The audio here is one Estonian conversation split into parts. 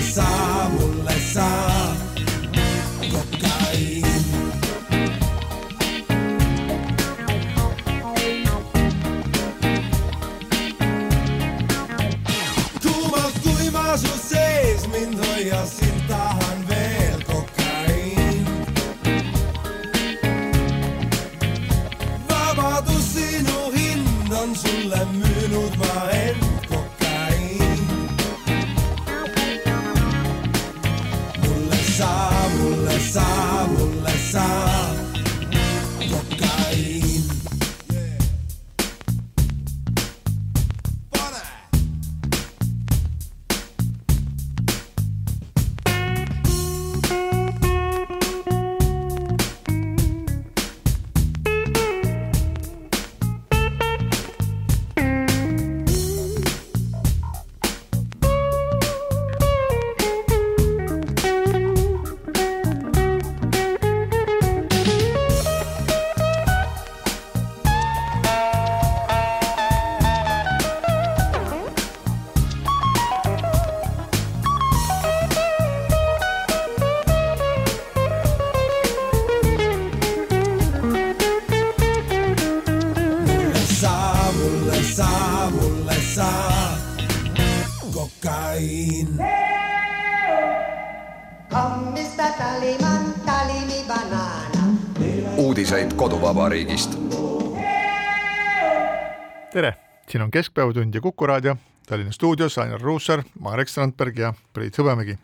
mulle sa, sa kokaiin. Hommista taliman, talimi banaana. uudiseid koduvabariigist tere, siin on Keskpäevatund ja Kuku raadio, Tallinna stuudios Ainar Ruussaar, Marek Strandberg ja Priit Hõbemägi.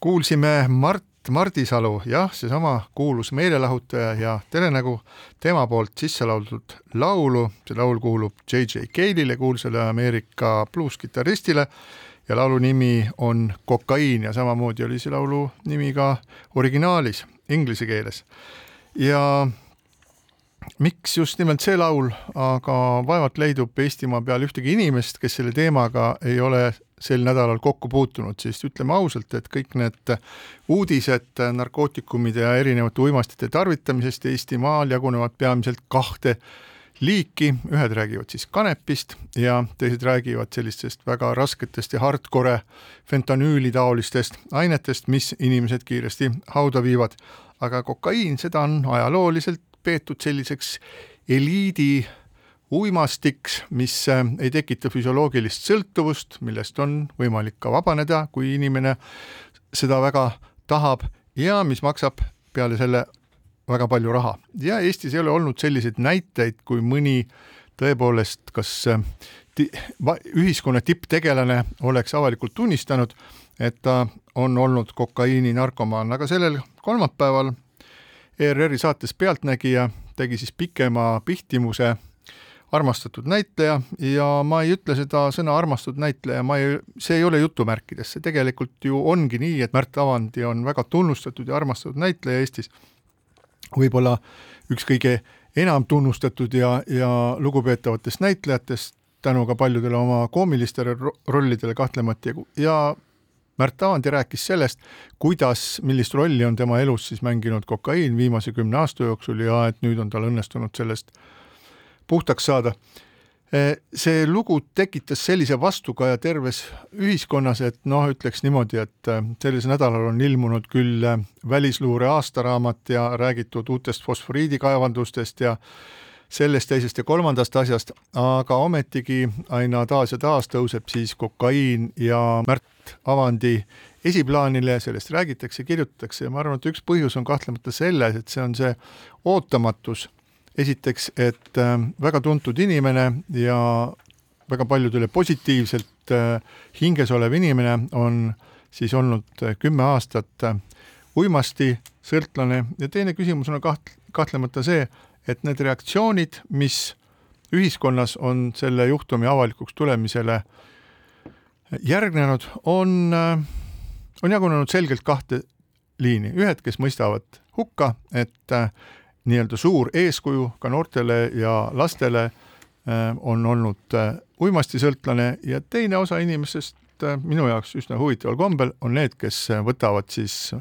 kuulsime Mart Mardisalu, jah, seesama kuulus meelelahutaja ja telenägu, tema poolt sisse lauldud laulu, see laul kuulub J.J. Cale'ile, kuulsale Ameerika bluuskitarristile ja laulu nimi on Kokaiin ja samamoodi oli see laulu nimi ka originaalis inglise keeles. ja miks just nimelt see laul, aga vaevalt leidub Eestimaa peal ühtegi inimest, kes selle teemaga ei ole sel nädalal kokku puutunud, sest ütleme ausalt, et kõik need uudised narkootikumide ja erinevate uimastite tarvitamisest Eestimaal jagunevad peamiselt kahte liiki, ühed räägivad siis kanepist ja teised räägivad sellistest väga rasketest ja hardcore fentanüüli taolistest ainetest, mis inimesed kiiresti hauda viivad. aga kokaiin, seda on ajalooliselt peetud selliseks eliidi uimastiks, mis äh, ei tekita füsioloogilist sõltuvust, millest on võimalik ka vabaneda, kui inimene seda väga tahab ja mis maksab peale selle väga palju raha. Ja Eestis ei ole olnud selliseid näiteid, kui mõni tõepoolest kas äh, ti- ühiskonna tipptegelane oleks avalikult tunnistanud, et ta on olnud kokaiini narkomaan, aga sellel kolmapäeval ERR-i saates Pealtnägija tegi siis pikema pihtimuse armastatud näitleja ja ma ei ütle seda sõna armastatud näitleja, ma ei, see ei ole jutumärkides, see tegelikult ju ongi nii, et Märt Avandi on väga tunnustatud ja armastatud näitleja Eestis. võib-olla üks kõige enam tunnustatud ja, ja lugupeetavatest näitlejatest tänu ka paljudele oma koomilistele ro- rollidele kahtlemata ja, ja Märt Avandi rääkis sellest, kuidas, millist rolli on tema elus siis mänginud kokaiin viimase kümne aasta jooksul ja et nüüd on tal õnnestunud sellest puhtaks saada. see lugu tekitas sellise vastukaja terves ühiskonnas, et noh, ütleks niimoodi, et sellisel nädalal on ilmunud küll välisluure aastaraamat ja räägitud uutest fosforiidikaevandustest ja sellest, teisest ja kolmandast asjast, aga ometigi aina taas ja taas tõuseb siis kokaiin ja Märt Avandi esiplaanile, sellest räägitakse, kirjutatakse ja ma arvan, et üks põhjus on kahtlemata selles, et see on see ootamatus, esiteks, et äh, väga tuntud inimene ja väga paljudele positiivselt äh, hinges olev inimene on siis olnud äh, kümme aastat uimastisõltlane ja teine küsimus on kaht-, kahtlemata see, et need reaktsioonid, mis ühiskonnas on selle juhtumi avalikuks tulemisele järgnenud, on, on jagunenud selgelt kahte liini, ühed, kes mõistavad hukka, et nii-öelda suur eeskuju ka noortele ja lastele äh, on olnud äh, uimastisõltlane ja teine osa inimestest minu jaoks üsna huvitaval kombel on need, kes võtavad siis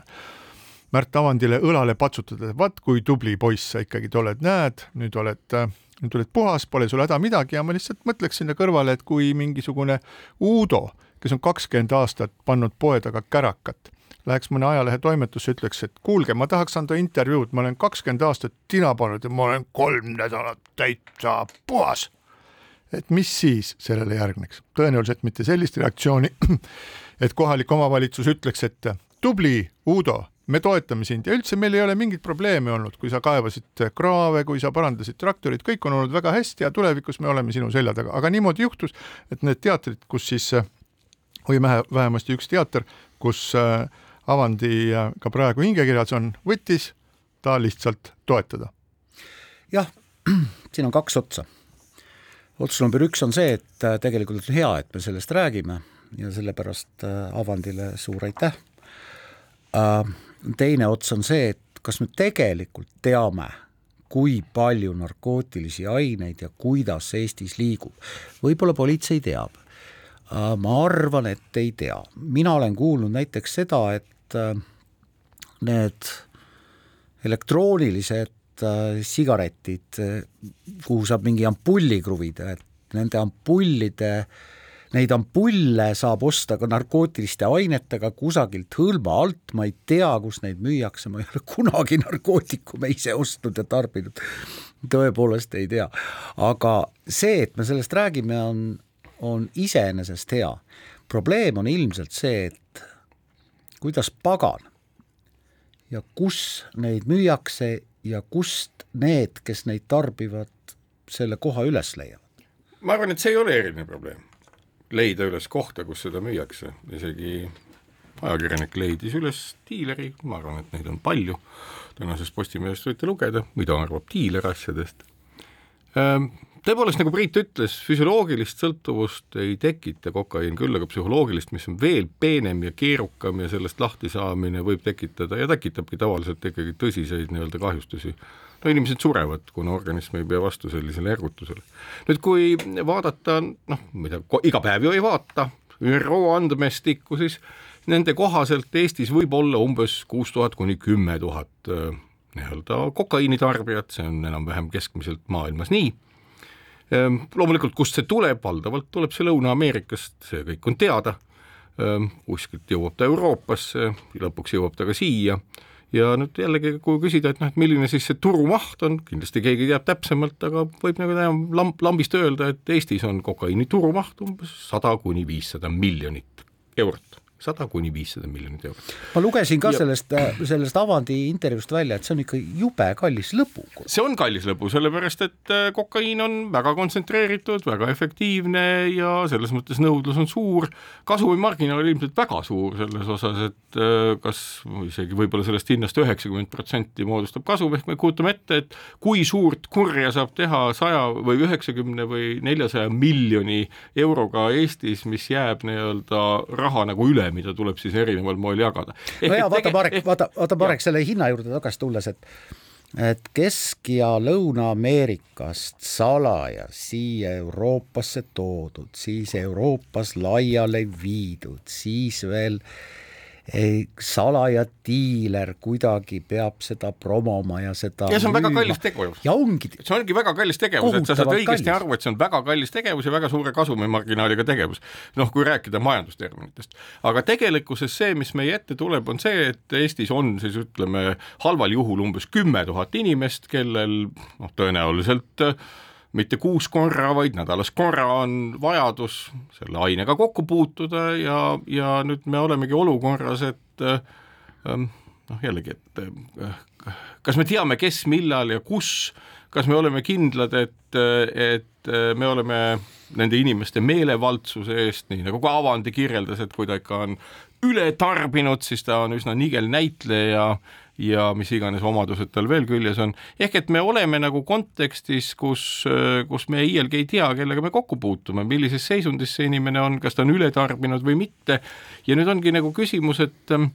Märt Avandile õlale patsutada, vaat kui tubli poiss sa ikkagi oled, näed, nüüd oled, nüüd oled puhas, pole sul häda midagi. Ja ma lihtsalt mõtleks sinna kõrvale, et kui mingisugune Uudo, kes on kakskümmend aastat pannud poe taga kärakat, läheks mõne ajalehe toimetusse, ütleks, et kuulge, ma tahaks anda intervjuud, ma olen kakskümmend aastat tina pannud ja ma olen kolm nädalat täitsa puhas. et mis siis sellele järgneks? tõenäoliselt mitte sellist reaktsiooni, et kohalik omavalitsus ütleks, et tubli, Uudo me toetame sind ja üldse meil ei ole mingit probleemi olnud, kui sa kaevasid kraave, kui sa parandasid traktorit, kõik on olnud väga hästi ja tulevikus me oleme sinu selja taga, aga niimoodi juhtus, et need teatrid, kus siis või vähemasti üks teater, kus äh, Avandi ka praegu hingekirjas on, võttis ta lihtsalt toetada. jah, siin on kaks otsa. ots number üks on see, et äh, tegelikult on hea, et me sellest räägime ja sellepärast äh, Avandile suur aitäh teine ots on see, et kas me tegelikult teame, kui palju narkootilisi aineid ja kuidas Eestis liigub. võib-olla politsei teab, ma arvan, et ei tea. mina olen kuulnud näiteks seda, et äh, need elektroonilised äh, sigaretid, kuhu saab mingi ampulli kruvida, et nende ampullide äh, Neid ampulle saab osta ka narkootiliste ainetega kusagilt hõlma alt, ma ei tea, kus neid müüakse, ma ei ole kunagi narkootikume ise ostnud ja tarbinud, tõepoolest ei tea. aga see, et me sellest räägime, on, on iseenesest hea. probleem on ilmselt see, et kuidas pagan ja kus neid müüakse ja kust need, kes neid tarbivad, selle koha üles leiavad? ma arvan, et see ei ole eriline probleem leida üles kohta, kus seda müüakse, isegi ajakirjanik leidis üles diileri, ma arvan, et neid on palju, tänasest Postimehest võite lugeda, mida arvab diiler asjadest. Ehm, tõepoolest, nagu Priit ütles, füsioloogilist sõltuvust ei tekita kokaiin, küll aga psühholoogilist, mis on veel peenem ja keerukam ja sellest lahti saamine võib tekitada ja tekitabki tavaliselt ikkagi tõsiseid nii-öelda kahjustusi no inimesed surevad, kuna organism ei pea vastu sellisele ergutusele. nüüd kui vaadata, noh, mida iga päev ju ei vaata, ÜRO andmestikku, siis nende kohaselt Eestis võib olla umbes kuus tuhat kuni kümme tuhat äh, nii-öelda kokaiinitarbijat, see on enam-vähem keskmiselt maailmas nii. Ehm, loomulikult, kust see tuleb, valdavalt tuleb see Lõuna-Ameerikast, see kõik on teada, ehm, kuskilt jõuab ta Euroopasse, lõpuks jõuab ta ka siia. Ja nüüd jällegi, kui küsida, et noh, et milline siis see turumaht on, kindlasti keegi teab täpsemalt, aga võib nagu lamp, lambist öelda, et Eestis on kokaiini turumaht umbes sada kuni viissada miljonit eurot sada kuni viissada miljonit eurot. ma lugesin ka ja... sellest, äh, sellest Avandi intervjuust välja, et see on ikka jube kallis lõbu. see on kallis lõbu, sellepärast et äh, kokaiin on väga kontsentreeritud, väga efektiivne ja selles mõttes nõudlus on suur, kasumimarginaal ilmselt väga suur selles osas, et äh, kas isegi võib-olla sellest hinnast üheksakümmend protsenti moodustab kasum, ehk me kujutame ette, et kui suurt kurja saab teha saja või üheksakümne või neljasaja miljoni euroga Eestis, mis jääb nii-öelda raha nagu üle mida tuleb siis erineval moel jagada. no jaa, vaata Marek ehk..., vaata, vaata Marek, selle hinna juurde tagasi tulles, et et Kesk- ja Lõuna-Ameerikast salaja siia Euroopasse toodud, siis Euroopas laiale viidud, siis veel ei, salaja diiler kuidagi peab seda promoma ja seda ja see on väga müüma. kallis tegevus. ja ongi, see ongi väga kallis tegevus, et sa saad õigesti kallis. aru, et see on väga kallis tegevus ja väga suure kasumimarginaaliga tegevus. noh, kui rääkida majandusterminitest. aga tegelikkuses see, mis meie ette tuleb, on see, et Eestis on siis ütleme halval juhul umbes kümme tuhat inimest, kellel noh, tõenäoliselt äh, mitte kuus korra, vaid nädalas korra on vajadus selle ainega kokku puutuda ja, ja nüüd me olemegi olukorras, et äh, ähm, noh, jällegi, et äh, kas me teame, kes, millal ja kus, kas me oleme kindlad, et, et me oleme nende inimeste meelevaldsuse eest, nii nagu ka Avandi kirjeldas, et kui ta ikka on üle tarbinud, siis ta on üsna nigel näitleja ja mis iganes omadused tal veel küljes on, ehk et me oleme nagu kontekstis, kus, kus me iialgi ei tea, kellega me kokku puutume, millises seisundis see inimene on, kas ta on üle tarbinud või mitte, ja nüüd ongi nagu küsimus, et ähm,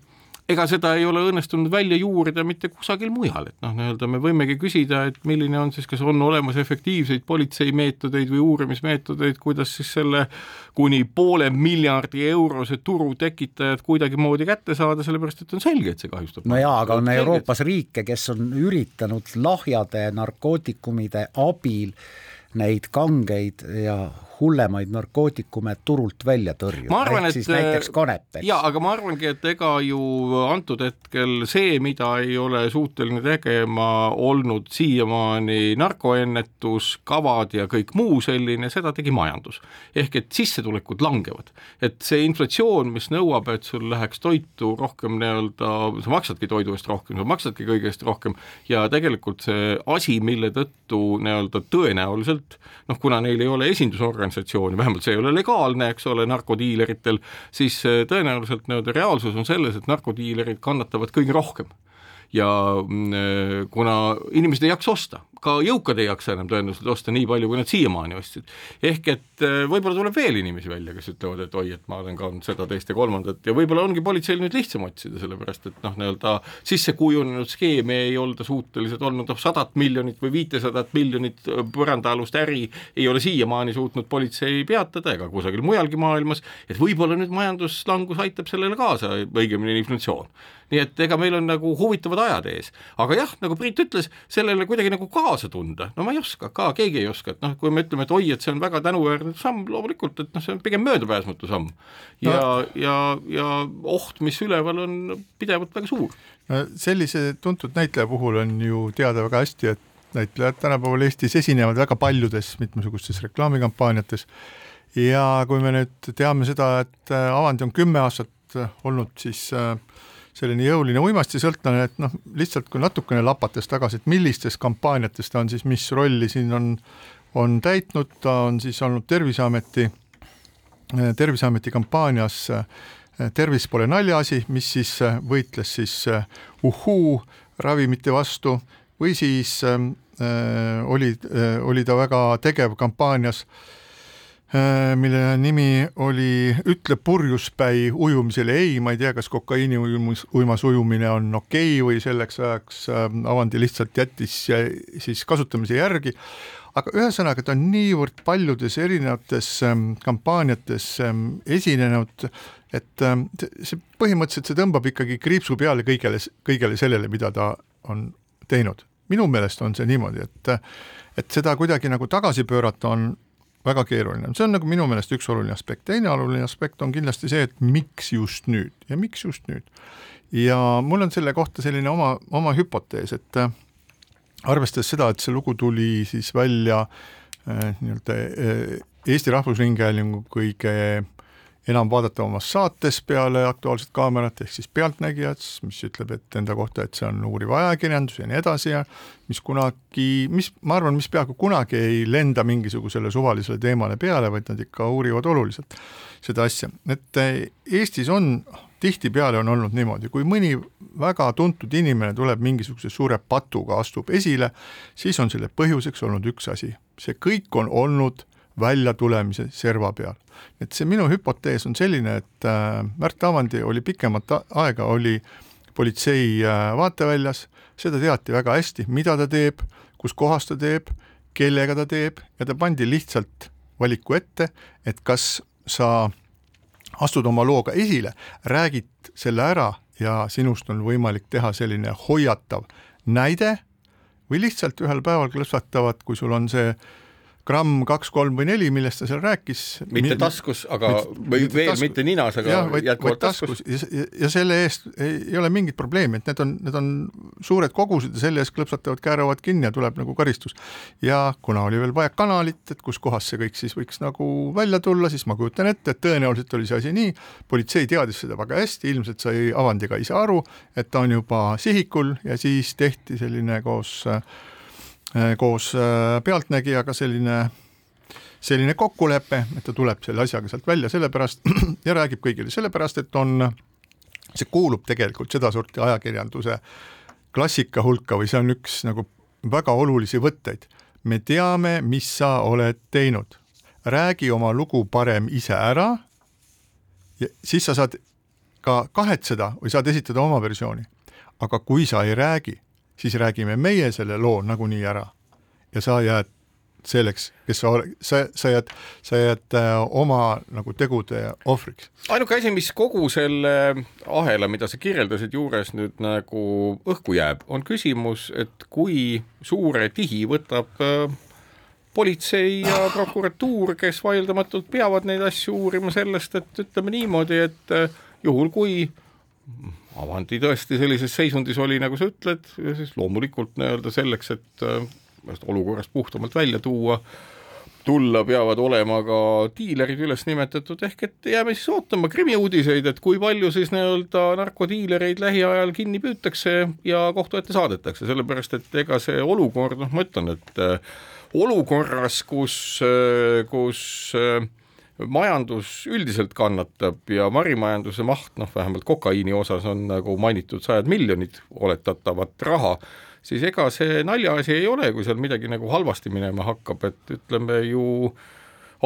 ega seda ei ole õnnestunud välja juurida mitte kusagil mujal, et noh, nii-öelda me võimegi küsida, et milline on siis, kas on olemas efektiivseid politseimeetodeid või uurimismeetodeid, kuidas siis selle kuni poole miljardi eurose turu tekitajad kuidagimoodi kätte saada, sellepärast et on selge, et see kahjustab no jaa, aga on et- Euroopas riike, kes on üritanud lahjade narkootikumide abil neid kangeid ja hullemaid narkootikume turult välja tõrjuda, ma arvan, ehk et siis näiteks kanep, eks. jaa, aga ma arvangi, et ega ju antud hetkel see, mida ei ole suuteline tegema olnud siiamaani narkoennetuskavad ja kõik muu selline, seda tegi majandus. ehk et sissetulekud langevad. et see inflatsioon, mis nõuab, et sul läheks toitu rohkem nii-öelda, sa maksadki toidu eest rohkem, sa maksadki kõige eest rohkem ja tegelikult see asi, mille tõttu nii-öelda tõenäoliselt noh, kuna neil ei ole esindusorganisatsiooni, vähemalt see ei ole legaalne, eks ole, narkodiileritel, siis eh, tõenäoliselt nii-öelda reaalsus on selles, et narkodiilerid kannatavad kõige rohkem. Ja mm, eh, kuna inimesed ei jaksa osta, ka jõukad ei jaksa enam tõenäoliselt osta nii palju, kui nad siiamaani ostsid. ehk et eh, võib-olla tuleb veel inimesi välja, kes ütlevad, et oi, et ma olen ka seda, teist ja kolmandat ja võib-olla ongi politseil nüüd lihtsam otsida, sellepärast et noh, nii-öelda sisse kujunenud skeemi ei olda suutelised olnud, noh sadat miljonit või viitesadat miljonit eh, põrandaalust äri ei ole siiamaani suutnud politsei peatada ega kusagil mujalgi maailmas, et võib-olla nüüd majanduslangus aitab sellele kaasa, õigemini inflatsioon nii et ega meil on nagu huvitavad ajad ees, aga jah, nagu Priit ütles, sellele kuidagi nagu kaasa tunda, no ma ei oska ka, keegi ei oska, et noh, kui me ütleme, et oi, et see on väga tänuväärne samm, loomulikult, et noh, see on pigem möödapääsmatu samm. ja no., ja, ja oht, mis üleval on, pidevalt väga suur. no sellise tuntud näitleja puhul on ju teada väga hästi, et näitlejad tänapäeval Eestis esinevad väga paljudes mitmesugustes reklaamikampaaniates ja kui me nüüd teame seda, et äh, Avandi on kümme aastat olnud siis äh, selline jõuline uimastisõltlane, et noh, lihtsalt kui natukene lapates tagasi, et millistes kampaaniates ta on siis, mis rolli siin on, on täitnud, ta on siis olnud Terviseameti, Terviseameti kampaanias äh, Tervis pole naljaasi, mis siis äh, võitles siis äh, uhhuu ravimite vastu või siis äh, oli äh,, oli ta väga tegev kampaanias äh, mille nimi oli Ütle purjuspäi ujumisele ei, ma ei tea, kas kokaiini ujumus, uimas ujumine on okei okay või selleks ajaks äh, Avandi lihtsalt jättis äh, siis kasutamise järgi, aga ühesõnaga, ta on niivõrd paljudes erinevates ähm, kampaaniates ähm, esinenud, et ähm, see põhimõtteliselt see tõmbab ikkagi kriipsu peale kõigele, kõigele sellele, mida ta on teinud. minu meelest on see niimoodi, et et seda kuidagi nagu tagasi pöörata on väga keeruline, see on nagu minu meelest üks oluline aspekt, teine oluline aspekt on kindlasti see, et miks just nüüd. Ja miks just nüüd. ja mul on selle kohta selline oma, oma hüpotees, et äh, arvestades seda, et see lugu tuli siis välja äh, nii-öelda äh, Eesti Rahvusringhäälingu kõige enam vaadatavamas saates peale Aktuaalset kaamerat ehk siis Pealtnägijad, mis ütleb, et enda kohta, et see on uuriv ajakirjandus ja nii edasi ja mis kunagi, mis ma arvan, mis peaaegu kunagi ei lenda mingisugusele suvalisele teemale peale, vaid nad ikka uurivad oluliselt seda asja, et eh, Eestis on tihtipeale on olnud niimoodi, kui mõni väga tuntud inimene tuleb mingisuguse suure patuga, astub esile, siis on selle põhjuseks olnud üks asi, see kõik on olnud väljatulemise serva peal. et see minu hüpotees on selline, et äh, Märt Avandi oli pikemat aega, oli politsei äh, vaateväljas, seda teati väga hästi, mida ta teeb, kus kohas ta teeb, kellega ta teeb ja ta pandi lihtsalt valiku ette, et kas sa astud oma looga esile, räägid selle ära ja sinust on võimalik teha selline hoiatav näide või lihtsalt ühel päeval klõpsatavad, kui sul on see gramm kaks, kolm või neli, millest ta seal rääkis. mitte taskus, aga mitte, või mitte veel tasku, mitte ninas, aga jah, vaid, jätkuvalt taskus, taskus. Ja, ja selle eest ei, ei ole mingit probleemi, et need on, need on suured kogused ja selle eest klõpsatavad, kääravad kinni ja tuleb nagu karistus. ja kuna oli veel vaja kanalit, et kus kohas see kõik siis võiks nagu välja tulla, siis ma kujutan ette, et tõenäoliselt oli see asi nii, politsei teadis seda väga hästi, ilmselt sai Avandiga ise aru, et ta on juba sihikul ja siis tehti selline koos Äh, koos äh, Pealtnägijaga selline, selline kokkulepe, et ta tuleb selle asjaga sealt välja sellepärast ja räägib kõigile sellepärast, et on, see kuulub tegelikult sedasorti ajakirjanduse klassika hulka või see on üks nagu väga olulisi võtteid. me teame, mis sa oled teinud, räägi oma lugu parem ise ära siis sa saad ka kahetseda või saad esitada oma versiooni. aga kui sa ei räägi siis räägime meie selle loo nagunii ära ja sa jääd selleks, kes sa oled, sa, sa jääd, sa jääd äh, oma nagu tegude ohvriks. ainuke asi, mis kogu selle ahela, mida sa kirjeldasid, juures nüüd nagu õhku jääb, on küsimus, et kui suure tihi võtab äh, politsei ja prokuratuur, kes vaieldamatult peavad neid asju uurima sellest, et ütleme niimoodi, et äh, juhul kui Avanti tõesti sellises seisundis oli, nagu sa ütled, ja siis loomulikult nii-öelda selleks, et äh, olukorrast puhtamalt välja tuua, tulla peavad olema ka diilerid üles nimetatud, ehk et jääme siis ootama krimiuudiseid, et kui palju siis nii-öelda narkodiilereid lähiajal kinni püütakse ja kohtu ette saadetakse, sellepärast et ega see olukord, noh, ma ütlen, et äh, olukorras, kus, äh, kus äh, majandus üldiselt kannatab ja marimajanduse maht, noh vähemalt kokaiini osas on nagu mainitud sajad miljonid oletatavat raha, siis ega see naljaasi ei ole, kui seal midagi nagu halvasti minema hakkab, et ütleme ju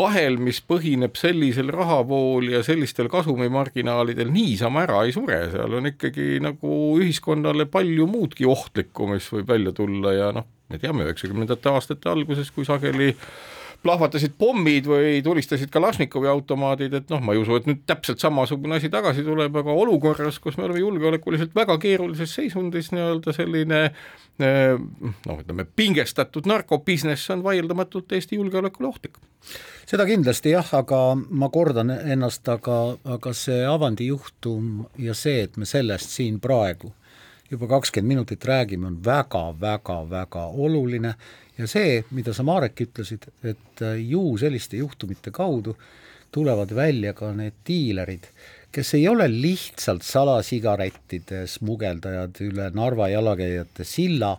ahel, mis põhineb sellisel rahavool ja sellistel kasumimarginaalidel, niisama ära ei sure, seal on ikkagi nagu ühiskonnale palju muudki ohtlikku, mis võib välja tulla ja noh, me teame üheksakümnendate aastate alguses, kui sageli plahvatasid pommid või tulistasid Kalašnikovi automaadid, et noh, ma ei usu, et nüüd täpselt samasugune asi tagasi tuleb, aga olukorras, kus me oleme julgeolekuliselt väga keerulises seisundis, nii-öelda selline eh, noh, ütleme pingestatud narkobusiness on vaieldamatult Eesti julgeolekule ohtlik. seda kindlasti jah, aga ma kordan ennast, aga, aga see Avandi juhtum ja see, et me sellest siin praegu juba kakskümmend minutit räägime, on väga-väga-väga oluline ja see, mida sa, Marek, ütlesid, et äh, ju selliste juhtumite kaudu tulevad välja ka need diilerid, kes ei ole lihtsalt salasigarettide smugeldajad üle Narva jalakäijate silla,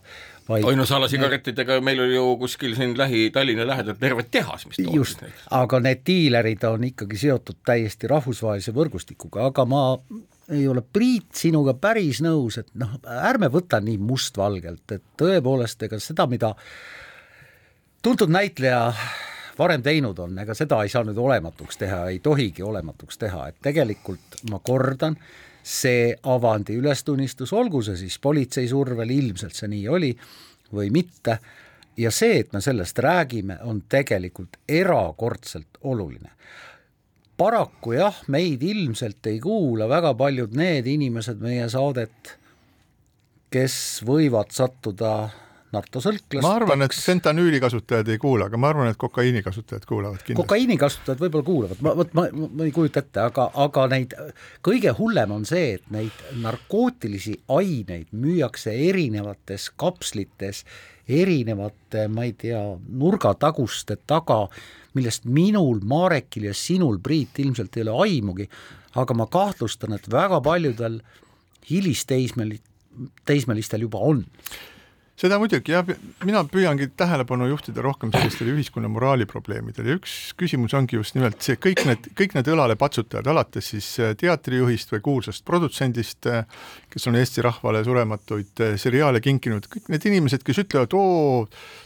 vaid oi no salasigarettidega meil oli ju kuskil siin lähi, Tallinna lähedal terve tehas, mis tootis neid. aga need diilerid on ikkagi seotud täiesti rahvusvahelise võrgustikuga, aga ma ei ole Priit sinuga päris nõus, et noh, ärme võta nii mustvalgelt, et tõepoolest, ega seda, mida tuntud näitleja varem teinud on, ega seda ei saa nüüd olematuks teha, ei tohigi olematuks teha, et tegelikult ma kordan, see avandi ülestunnistus, olgu see siis politsei survel, ilmselt see nii oli või mitte, ja see, et me sellest räägime, on tegelikult erakordselt oluline. paraku jah, meid ilmselt ei kuula väga paljud need inimesed meie saadet, kes võivad sattuda narkosõlklast. ma arvan, et fentanüüli kasutajad ei kuula, aga ma arvan, et kokaiini kasutajad kuulavad kindlasti. kokaiini kasutajad võib-olla kuulavad, ma, vot ma, ma ei kujuta ette, aga, aga neid, kõige hullem on see, et neid narkootilisi aineid müüakse erinevates kapslites, erinevate, ma ei tea, nurgataguste taga, millest minul, Marekil ja sinul, Priit, ilmselt ei ole aimugi, aga ma kahtlustan, et väga paljudel hilisteismelistel, teismelistel juba on seda muidugi jah, mina püüangi tähelepanu juhtida rohkem sellistele ühiskonna moraali probleemidele. Ja üks küsimus ongi just nimelt see, kõik need, kõik need õlalepatsutajad, alates siis äh, teatrijuhist või kuulsast produtsendist, äh, kes on Eesti rahvale surematuid äh, seriaale kinkinud, kõik need inimesed, kes ütlevad, oo,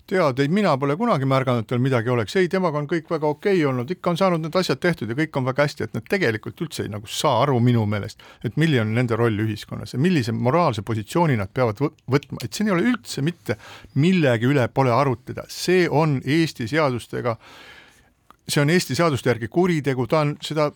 tead, ei mina pole kunagi märganud, et tal midagi oleks, ei, temaga on kõik väga okei okay olnud, ikka on saanud need asjad tehtud ja kõik on väga hästi, et nad tegelikult üldse ei nagu saa aru minu meelest, et milline on nende roll ühiskonnas ja millise moraalse positsiooni nad peavad võtma, et siin ei ole üldse mitte millegi üle pole arutleda, see on Eesti seadustega, see on Eesti seaduste järgi kuritegu, ta on seda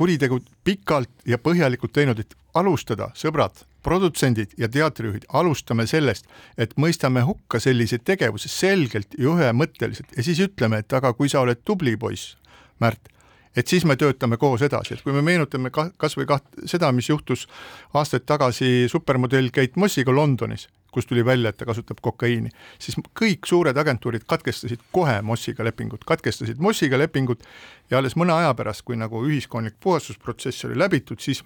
kuritegu pikalt ja põhjalikult teinud, et alustada, sõbrad, produtsendid ja teatrijuhid, alustame sellest, et mõistame hukka sellise tegevuse selgelt ja ühemõtteliselt. Ja siis ütleme, et aga kui sa oled tubli poiss, Märt, et siis me töötame koos edasi, et kui me meenutame ka kas või kaht-, seda, mis juhtus aastaid tagasi supermodell Kate Mossiga Londonis, kus tuli välja, et ta kasutab kokaiini, siis kõik suured agentuurid katkestasid kohe Mossiga lepingud, katkestasid Mossiga lepingud ja alles mõne aja pärast, kui nagu ühiskondlik puhastusprotsess oli läbitud, siis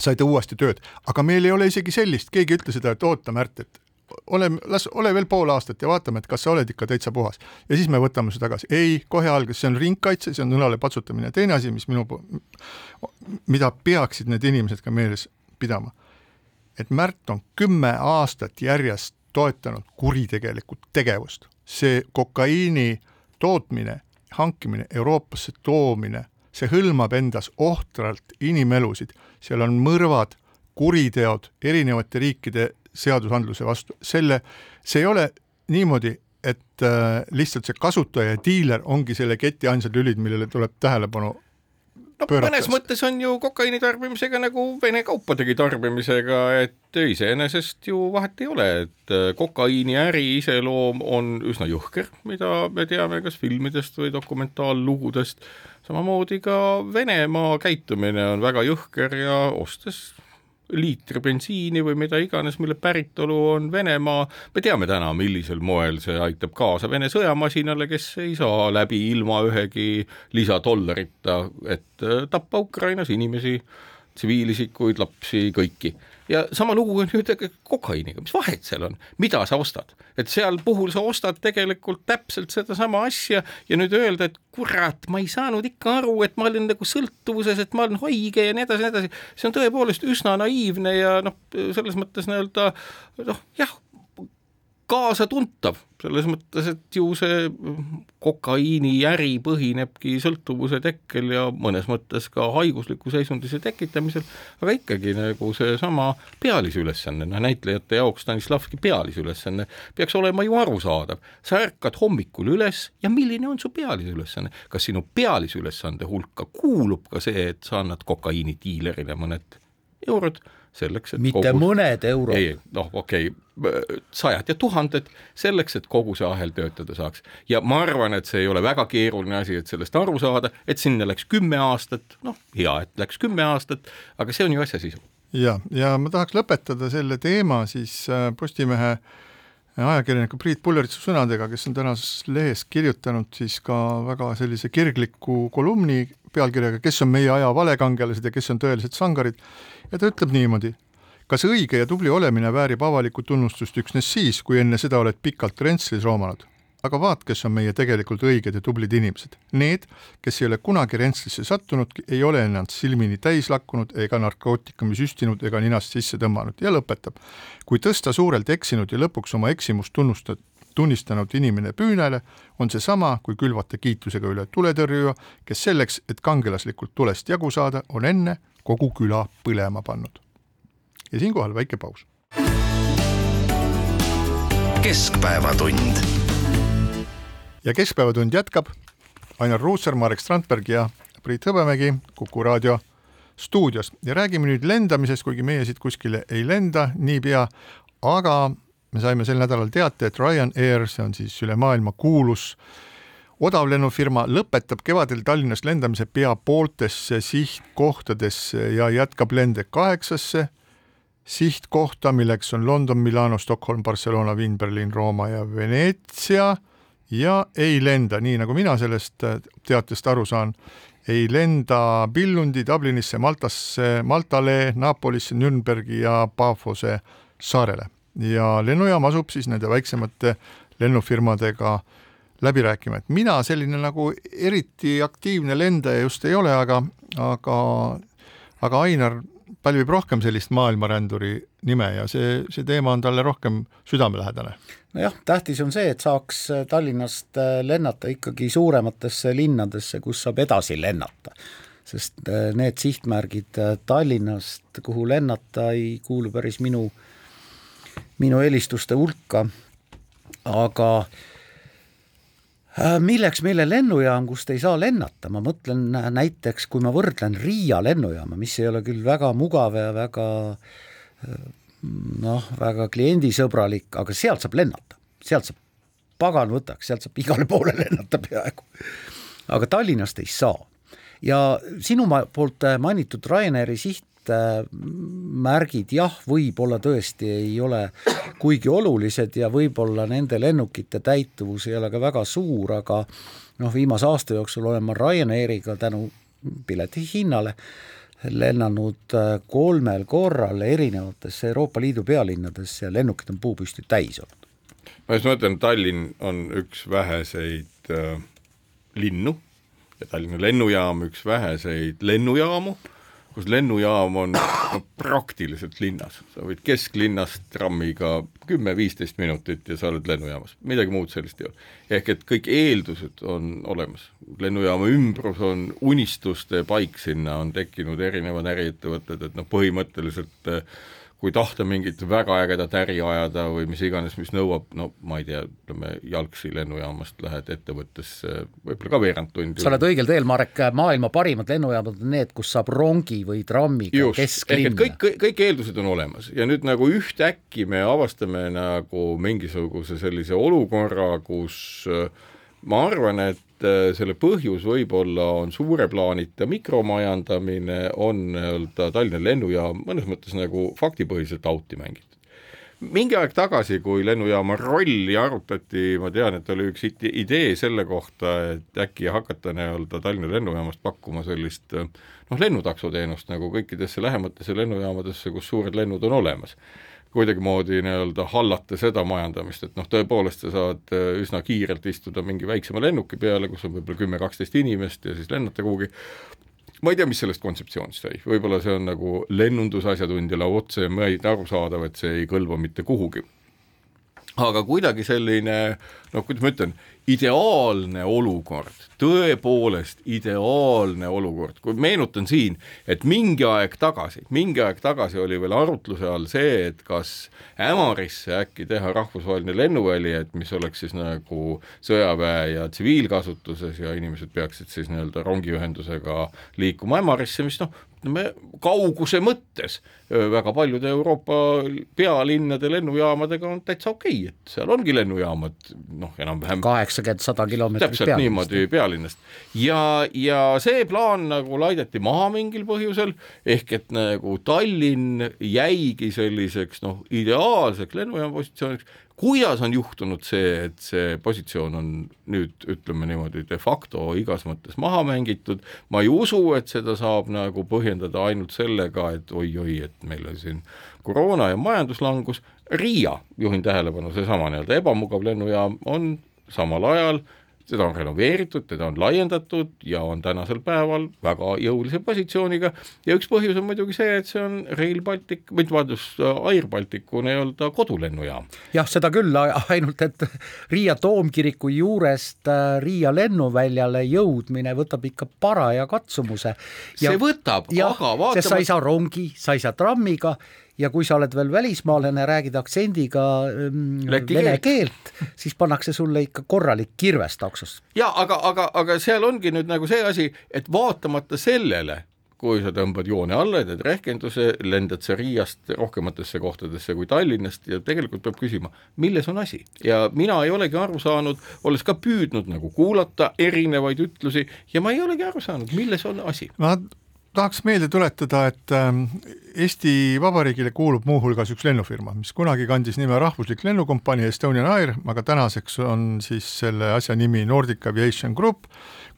sai ta uuesti tööd, aga meil ei ole isegi sellist, keegi ei ütle seda, et oota, Märt, et ole, las ole veel pool aastat ja vaatame, et kas sa oled ikka täitsa puhas. ja siis me võtame su tagasi. ei, kohe algas, see on ringkaitse, see on õlale patsutamine. teine asi, mis minu, mida peaksid need inimesed ka meeles pidama, et Märt on kümme aastat järjest toetanud kuritegelikku tegevust. see kokaiini tootmine, hankimine, Euroopasse toomine, see hõlmab endas ohtralt inimelusid, seal on mõrvad, kuriteod erinevate riikide seadusandluse vastu, selle, see ei ole niimoodi, et äh, lihtsalt see kasutaja ja diiler ongi selle keti ainsad lülid, millele tuleb tähelepanu no pööratas. mõnes mõttes on ju kokaiini tarbimisega nagu Vene kaupadegi tarbimisega, et iseenesest ju vahet ei ole, et äh, kokaiiniäri iseloom on üsna jõhker, mida me teame kas filmidest või dokumentaallugudest, samamoodi ka Venemaa käitumine on väga jõhker ja ostes liitri bensiini või mida iganes, mille päritolu on Venemaa, me teame täna, millisel moel see aitab kaasa Vene sõjamasinale, kes ei saa läbi ilma ühegi lisadollarita, et äh, tappa Ukrainas inimesi, tsiviilisikuid, lapsi, kõiki ja sama lugu on ju kokaiiniga, mis vahet seal on, mida sa ostad, et seal puhul sa ostad tegelikult täpselt sedasama asja ja nüüd öelda, et kurat, ma ei saanud ikka aru, et ma olin nagu sõltuvuses, et ma olen haige ja nii edasi, nii edasi, see on tõepoolest üsna naiivne ja noh, selles mõttes nii-öelda noh, jah, kaasatuntav, selles mõttes, et ju see kokaiiniäri põhinebki sõltuvuse tekkel ja mõnes mõttes ka haigusliku seisundise tekitamisel, aga ikkagi nagu seesama pealise ülesanne, noh näitlejate jaoks Stanislavski pealise ülesanne peaks olema ju arusaadav. sa ärkad hommikul üles ja milline on su pealise ülesanne, kas sinu pealise ülesande hulka kuulub ka see, et sa annad kokaiinidiilerile mõned eurod selleks, et mitte kogu... mõned eurod. ei, noh, okei okay,, sajad ja tuhanded selleks, et kogu see ahel töötada saaks. ja ma arvan, et see ei ole väga keeruline asi, et sellest aru saada, et sinna läks kümme aastat, noh, hea, et läks kümme aastat, aga see on ju asja sisu. ja, ja ma tahaks lõpetada selle teema siis äh, Postimehe ajakirjaniku Priit Pulleritsu sõnadega, kes on tänases lehes kirjutanud siis ka väga sellise kirgliku kolumni pealkirjaga Kes on meie aja valekangelased ja kes on tõelised sangarid ja ta ütleb niimoodi. kas õige ja tubli olemine väärib avalikku tunnustust üksnes siis, kui enne seda oled pikalt Rentslis roomanud? Aga vaat, kes on meie tegelikult õiged ja tublid inimesed. Need, kes ei ole kunagi Rentslisse sattunud, ei ole ennast silmini täis lakkunud ega narkootikumi süstinud ega ninast sisse tõmmanud ja lõpetab. kui tõsta suurelt eksinud ja lõpuks oma eksimust tunnustada, tunnistanud inimene püünele, on seesama, kui külvata kiitusega üle tuletõrjuja, kes selleks, et kangelaslikult tulest jagu saada, on enne kogu küla põlema pannud. ja siinkohal väike paus. keskpäevatund. Ja Keskpäevatund jätkab, Ainar Ruussaar, Marek Strandberg ja Priit Hõbemägi Kuku raadio stuudios. Ja räägime nüüd lendamisest, kuigi meie siit kuskile ei lenda niipea, aga me saime sel nädalal teate, et Ryanair, see on siis üle maailma kuulus odavlennufirma, lõpetab kevadel Tallinnast lendamise pea pooltesse sihtkohtadesse ja jätkab lende kaheksasse sihtkohta, milleks on London, Milano, Stockholm, Barcelona, Wien, Berliin, Rooma ja Veneetsia ja ei lenda, nii nagu mina sellest teatest aru saan, ei lenda Billundi, Dublinisse, Maltasse, Maltale, Napolisse, Nürnbergi ja Pafose saarele. Ja lennujaam asub siis nende väiksemate lennufirmadega läbi rääkima, et mina selline nagu eriti aktiivne lendaja just ei ole, aga, aga, aga Ainar pälvib rohkem sellist maailmaränduri nime ja see, see teema on talle rohkem südamelähedane. nojah, tähtis on see, et saaks Tallinnast lennata ikkagi suurematesse linnadesse, kus saab edasi lennata. sest need sihtmärgid Tallinnast, kuhu lennata, ei kuulu päris minu, minu eelistuste hulka, aga äh, milleks meile lennujaam, kust ei saa lennata, ma mõtlen näiteks, kui ma võrdlen Riia lennujaama, mis ei ole küll väga mugav ja väga äh, noh, väga kliendisõbralik, aga sealt saab lennata, sealt saab, pagan võtaks, sealt saab igale poole lennata peaaegu. aga Tallinnast ei saa. ja sinu poolt mainitud Ryanairi siht märgid jah, võib-olla tõesti ei ole kuigi olulised ja võib-olla nende lennukite täituvus ei ole ka väga suur, aga noh, viimase aasta jooksul olen ma Ryanairiga tänu pileti hinnale lennanud kolmel korral erinevatesse Euroopa Liidu pealinnadesse ja lennukid on puupüsti täis olnud. ma just mõtlen, Tallinn on üks väheseid äh, linnu ja Tallinna lennujaam üks väheseid lennujaamu kus lennujaam on no, praktiliselt linnas, sa võid kesklinnast trammiga kümme-viisteist minutit ja sa oled lennujaamas, midagi muud sellist ei ole. ehk et kõik eeldused on olemas, lennujaama ümbrus on unistuste paik, sinna on tekkinud erinevad äriettevõtted, et noh, põhimõtteliselt äh, kui tahta mingit väga ägedat äri ajada või mis iganes, mis nõuab, no ma ei tea, ütleme jalgsi lennujaamast lähed ettevõttesse võib-olla ka veerand tundi. sa oled õigel teel, Marek, maailma parimad lennujaamad on need, kus saab rongi või trammiga kesklinna. kõik, kõik, kõik eeldused on olemas ja nüüd nagu ühtäkki me avastame nagu mingisuguse sellise olukorra, kus ma arvan, et et äh, selle põhjus võib-olla on suure plaanita mikromajandamine, on nii-öelda Tallinna lennujaam mõnes mõttes nagu faktipõhiselt auti mängitud mingi aeg tagasi, kui lennujaama rolli arutati, ma tean, et oli üks idee selle kohta, et äkki hakata nii-öelda Tallinna lennujaamast pakkuma sellist noh, lennutaksoteenust nagu kõikidesse lähematesse lennujaamadesse, kus suured lennud on olemas kuidagimoodi nii-öelda hallata seda majandamist, et noh, tõepoolest sa saad äh, üsna kiirelt istuda mingi väiksema lennuki peale, kus on võib-olla kümme-kaksteist inimest ja siis lennata kuhugi, ma ei tea, mis sellest kontseptsioonist sai, võib-olla see on nagu lennundusasjatundjale otse arusaadav, et see ei kõlba mitte kuhugi. aga kuidagi selline noh, kuidas ma ütlen, ideaalne olukord, tõepoolest ideaalne olukord, kui meenutan siin, et mingi aeg tagasi, mingi aeg tagasi oli veel arutluse all see, et kas Ämarisse äkki teha rahvusvaheline lennuväli, et mis oleks siis nagu sõjaväe ja tsiviilkasutuses ja inimesed peaksid siis nii-öelda rongiühendusega liikuma Ämarisse, mis noh, ütleme kauguse mõttes väga paljude Euroopa pealinnade lennujaamadega on täitsa okei okay,, et seal ongi lennujaamad noh, enam-vähem kaheksakümmend, sada kilomeetrit täpselt pealinnast. niimoodi pealinnast. ja, ja see plaan nagu laideti maha mingil põhjusel, ehk et nagu Tallinn jäigi selliseks noh, ideaalseks lennujaama positsiooniks, kuidas on juhtunud see, et see positsioon on nüüd ütleme niimoodi de facto igas mõttes maha mängitud, ma ei usu, et seda saab nagu põhjendada ainult sellega, et oi-oi, et meil on siin koroona ja majanduslangus, Riia, juhin tähelepanu, seesama nii-öelda ebamugav lennujaam on samal ajal seda on renoveeritud, teda on laiendatud ja on tänasel päeval väga jõulise positsiooniga ja üks põhjus on muidugi see, et see on Rail Baltic, või vabandust, Air Balticu nii-öelda kodulennujaam. jah, seda küll, ainult et Riia toomkiriku juurest äh, Riia lennuväljale jõudmine võtab ikka paraja katsumuse. see võtab, aga vaatama sest sa ei saa rongi, sa ei saa trammiga ja kui sa oled veel välismaalane, räägid aktsendiga ähm, vene keelt, siis pannakse sulle ikka korralik kirves taksost. ja aga, aga, aga seal ongi nüüd nagu see asi, et vaatamata sellele, kui sa tõmbad joone alla ja teed rehkenduse, lendad sa Riiast rohkematesse kohtadesse kui Tallinnast ja tegelikult peab küsima, milles on asi. ja mina ei olegi aru saanud, olles ka püüdnud nagu kuulata erinevaid ütlusi ja ma ei olegi aru saanud, milles on asi. ma tahaks meelde tuletada, et ähm, Eesti Vabariigile kuulub muuhulgas üks lennufirma, mis kunagi kandis nime Rahvuslik Lennukompanii Estonian Air, aga tänaseks on siis selle asja nimi Nordic Aviation Group,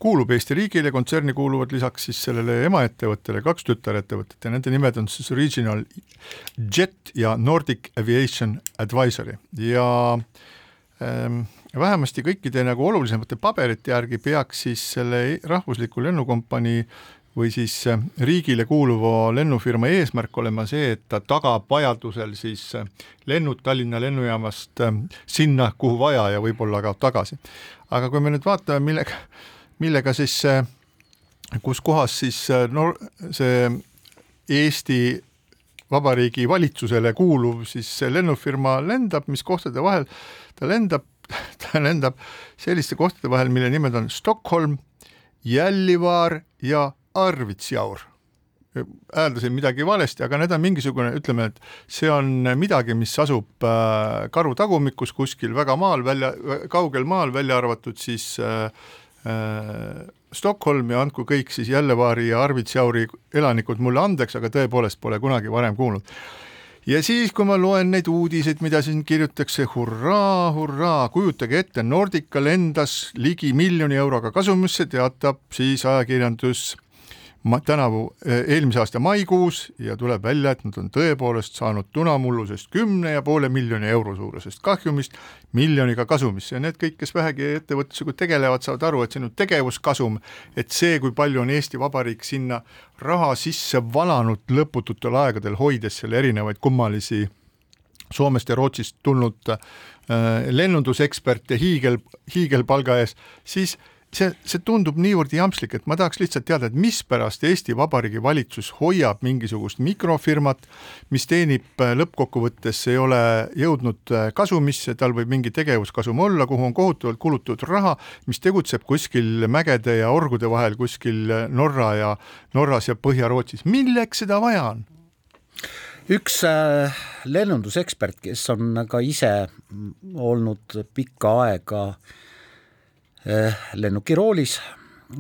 kuulub Eesti riigile, kontserni kuuluvad lisaks siis sellele emaettevõttele kaks tütarettevõtet ja nende nimed on siis Regional Jet ja Nordic Aviation Advisory. Ja ähm, vähemasti kõikide nagu olulisemate paberite järgi peaks siis selle rahvusliku lennukompanii või siis äh, riigile kuuluva lennufirma eesmärk olema see, et ta tagab vajadusel siis äh, lennud Tallinna lennujaamast äh, sinna, kuhu vaja ja võib-olla ka tagasi. aga kui me nüüd vaatame, millega, millega siis, kus kohas siis no see Eesti Vabariigi valitsusele kuuluv siis lennufirma lendab, mis kohtade vahel ta lendab, ta lendab selliste kohtade vahel, mille nimed on Stockholm, Gällivaar ja Arvidsjaur hääldasin midagi valesti, aga need on mingisugune, ütleme, et see on midagi, mis asub äh, karu tagumikus kuskil väga maal välja, kaugel maal, välja arvatud siis äh, äh, Stockholm ja andku kõik siis Jällevaari ja Arvidsjauri elanikud mulle andeks, aga tõepoolest pole kunagi varem kuulnud. ja siis, kui ma loen neid uudiseid, mida siin kirjutatakse, hurraa, hurraa, kujutage ette, Nordica lendas ligi miljoni euroga kasumisse, teatab siis ajakirjandus tänavu, eh, eelmise aasta maikuus ja tuleb välja, et nad on tõepoolest saanud tunamullusest kümne ja poole miljoni euro suurusest kahjumist miljoniga kasumisse. Ja need kõik, kes vähegi ettevõtlusega tegelevad, saavad aru, et see on ju tegevuskasum, et see, kui palju on Eesti Vabariik sinna raha sisse valanud lõpututel aegadel, hoides seal erinevaid kummalisi Soomest ja Rootsist tulnud äh, lennunduseksperte hiigel, hiigelpalga ees, siis see, see tundub niivõrd jampslik, et ma tahaks lihtsalt teada, et mispärast Eesti Vabariigi valitsus hoiab mingisugust mikrofirmat, mis teenib äh, lõppkokkuvõttes, ei ole jõudnud äh, kasumisse, tal võib mingi tegevuskasum olla, kuhu on kohutavalt kulutatud raha, mis tegutseb kuskil mägede ja orgude vahel kuskil äh, Norra ja, Norras ja Põhja-Rootsis, milleks seda vaja on? üks lennundusekspert, kes on ka ise olnud pikka aega äh, lennukiroolis,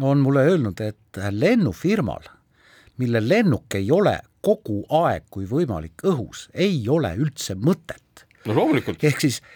on mulle öelnud, et lennufirmal, mille lennuk ei ole kogu aeg, kui võimalik, õhus, ei ole üldse mõtet no loomulikult,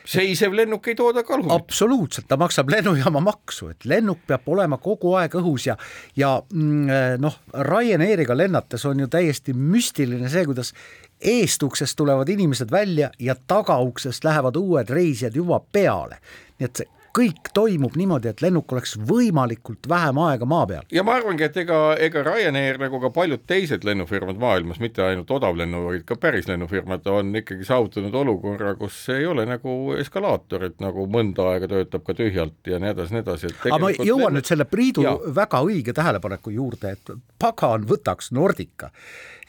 seisev lennuk ei tooda kalumit. absoluutselt, ta maksab lennujaama maksu, et lennuk peab olema kogu aeg õhus ja ja mm, noh, Ryanairiga lennates on ju täiesti müstiline see, kuidas eestuksest tulevad inimesed välja ja tagauksest lähevad uued reisijad juba peale. nii et see kõik toimub niimoodi, et lennuk oleks võimalikult vähem aega maa peal. ja ma arvangi, et ega, ega Ryanair nagu ka paljud teised lennufirmad maailmas, mitte ainult odavlennu, vaid ka päris lennufirmad on ikkagi saavutanud olukorra, kus ei ole nagu eskalaatorit nagu mõnda aega töötab ka tühjalt ja nii edasi, nii edasi. aga ma jõuan lennu... nüüd selle Priidu ja. väga õige tähelepaneku juurde, et pagan võtaks Nordica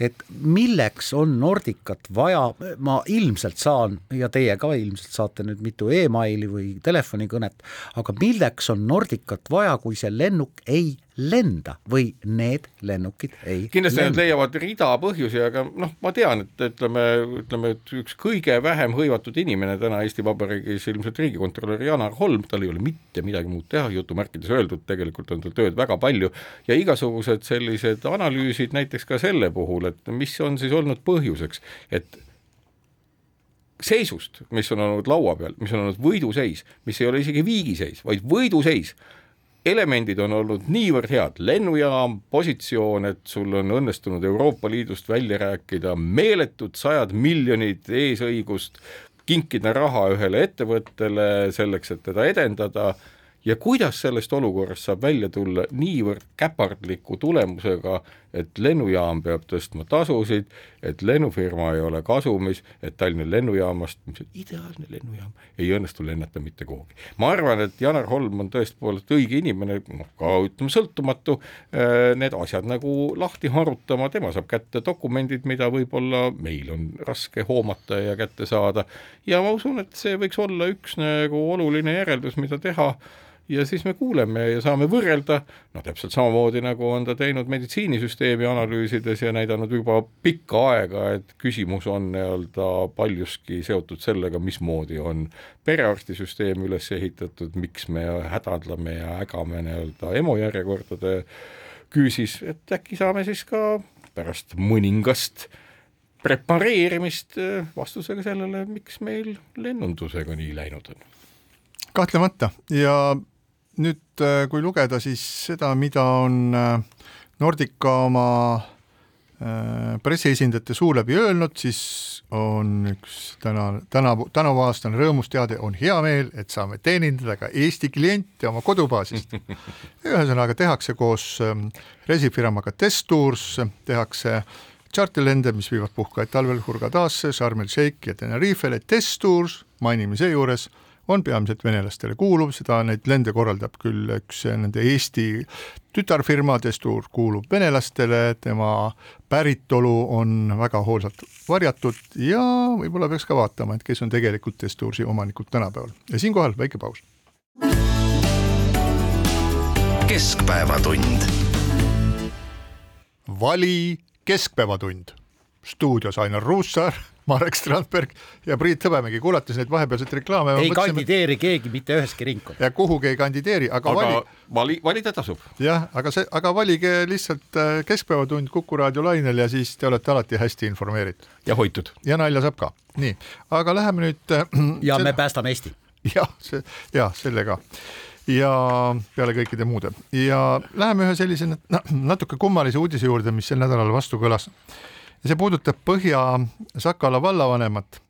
et milleks on Nordicat vaja, ma ilmselt saan ja teie ka ilmselt saate nüüd mitu emaili või telefonikõnet, aga milleks on Nordicat vaja, kui see lennuk ei lenda või need lennukid ei kindlasti lenda. nad leiavad rida põhjusi, aga noh, ma tean, et ütleme, ütleme, et üks kõige vähem hõivatud inimene täna Eesti Vabariigis ilmselt riigikontrolör Janar Holm, tal ei ole mitte midagi muud teha, jutumärkides öeldud, tegelikult on tal tööd väga palju ja igasugused sellised analüüsid näiteks ka selle puhul, et mis on siis olnud põhjuseks, et seisust, mis on olnud laua peal, mis on olnud võiduseis, mis ei ole isegi viigiseis, vaid võiduseis. Elemendid on olnud niivõrd head, lennujaam, positsioon, et sul on õnnestunud Euroopa Liidust välja rääkida meeletud sajad miljonid eesõigust, kinkida raha ühele ettevõttele selleks, et teda edendada ja kuidas sellest olukorrast saab välja tulla niivõrd käpardliku tulemusega, et lennujaam peab tõstma tasusid, et lennufirma ei ole kasumis, et Tallinna lennujaamast, mis on ideaalne lennujaam, ei õnnestu lennata mitte kuhugi. ma arvan, et Janar Holm on tõepoolest õige inimene, noh ka ütleme sõltumatu, äh, need asjad nagu lahti harutama, tema saab kätte dokumendid, mida võib-olla meil on raske hoomata ja kätte saada ja ma usun, et see võiks olla üks nagu oluline järeldus, mida teha ja siis me kuuleme ja saame võrrelda, no täpselt samamoodi, nagu on ta teinud meditsiinisüsteemi analüüsides ja näidanud juba pikka aega, et küsimus on nii-öelda paljuski seotud sellega, mismoodi on perearstisüsteem üles ehitatud, miks me hädaldame ja ägame nii-öelda EMO järjekordade küsis, et äkki saame siis ka pärast mõningast prepareerimist äh, vastusega sellele, miks meil lennundusega nii läinud on. kahtlemata. Ja nüüd, äh, kui lugeda siis seda, mida on äh, Nordica oma pressiesindajate suu läbi öelnud, siis on üks täna, tänavu, tänavaaastane rõõmusteade, on hea meel, et saame teenindada ka Eesti kliente oma kodubaasist. ühesõnaga tehakse koos ähm, reisifirmaga Test Tours, tehakse tšarterlende, mis viivad puhkajaid talvel Hurghadasse, Sharm el Sheikhi ja Tenerifele, Test Tours, mainime seejuures on peamiselt venelastele kuuluv, seda, neid lende korraldab küll üks nende Eesti tütarfirma, Testuur kuulub venelastele, tema päritolu on väga hoolsalt varjatud ja võib-olla peaks ka vaatama, et kes on tegelikult Testuursi omanikud tänapäeval. ja siinkohal väike paus. keskpäevatund. vali keskpäevatund. stuudios Ainar Ruussaar Marek Strandberg ja Priit Hõbemägi, kuulates neid vahepealseid reklaame. ei mõtlesime... kandideeri keegi mitte üheski ringkonnas. ja kuhugi ei kandideeri, aga, aga vali. vali, valida tasub. jah, aga see, aga valige lihtsalt äh, Keskpäevatund Kuku raadio lainel ja siis te olete alati hästi informeeritud. ja hoitud. ja nalja saab ka, nii, aga läheme nüüd äh,. ja selle... me päästame Eesti. jah, see, jah, selle ka ja peale kõikide muude ja läheme ühe sellise natuke kummalise uudise juurde, mis sel nädalal vastu kõlas ja see puudutab Põhja-Sakala vallavanemat,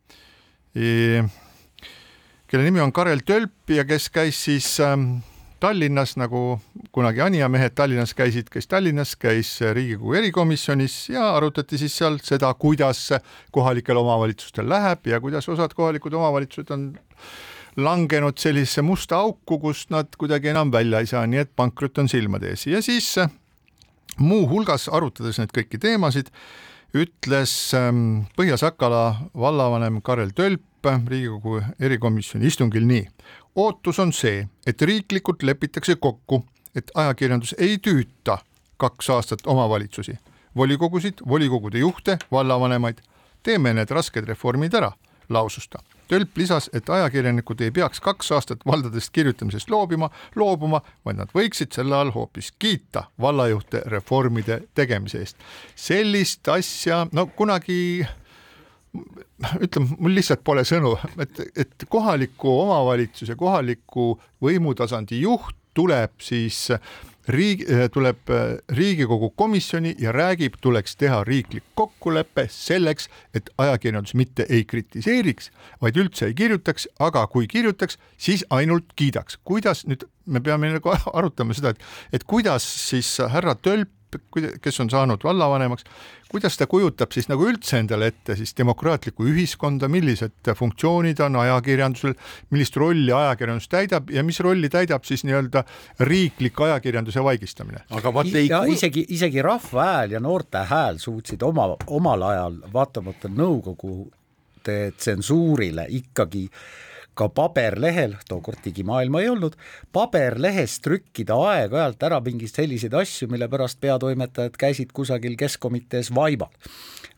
kelle nimi on Karel Tölp ja kes käis siis ähm, Tallinnas, nagu kunagi Anija mehed Tallinnas käisid, käis Tallinnas, käis Riigikogu erikomisjonis ja arutati siis seal seda, kuidas kohalikel omavalitsustel läheb ja kuidas osad kohalikud omavalitsused on langenud sellisesse musta auku, kust nad kuidagi enam välja ei saa, nii et pankrot on silmade ees. Ja siis muuhulgas arutades neid kõiki teemasid ütles ähm, Põhja-Sakala vallavanem Karel Tölp Riigikogu erikomisjoni istungil nii. ootus on see, et riiklikult lepitakse kokku, et ajakirjandus ei tüüta kaks aastat omavalitsusi, volikogusid, volikogude juhte, vallavanemaid. teeme need rasked reformid ära, lausus ta Tölp lisas, et ajakirjanikud ei peaks kaks aastat valdadest kirjutamisest loobima, loobuma, vaid nad võiksid selle all hoopis kiita vallajuhte reformide tegemise eest. sellist asja, no kunagi ütleme, mul lihtsalt pole sõnu, et, et kohaliku omavalitsuse, kohaliku võimutasandi juht tuleb siis äh, riik, eh, tuleb eh, Riigikogu komisjoni ja räägib, tuleks teha riiklik kokkulepe selleks, et ajakirjandus mitte ei kritiseeriks, vaid üldse ei kirjutaks, aga kui kirjutaks, siis ainult kiidaks. kuidas nüüd, me peame nagu arutama seda, et, et kuidas siis härra Tölp kes on saanud vallavanemaks, kuidas ta kujutab siis nagu üldse endale ette siis demokraatlikku ühiskonda, millised funktsioonid on ajakirjandusel, millist rolli ajakirjandus täidab ja mis rolli täidab siis nii-öelda riiklik ajakirjanduse vaigistamine. aga vaat ei ja isegi, isegi Rahva Hääl ja Noorte Hääl suutsid oma, omal ajal vaatamata nõukogude tsensuurile ikkagi äh, ka paberlehel, tookord digimaailma ei olnud, paberlehes trükkida aeg-ajalt ära mingeid selliseid asju, mille pärast peatoimetajad käisid kusagil keskkomitees vaival.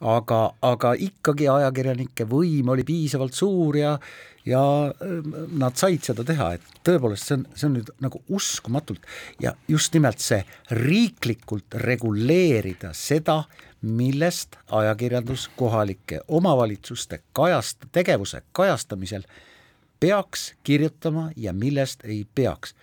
aga, aga ikkagi ajakirjanike võim oli piisavalt suur ja ja ähm, nad said seda teha, et tõepoolest, see on, see on nüüd nagu uskumatult ja just nimelt see riiklikult reguleerida seda, millest ajakirjandus kohalike omavalitsuste kajast-, tegevuse kajastamisel peaks kirjutama ja millest ei peaks.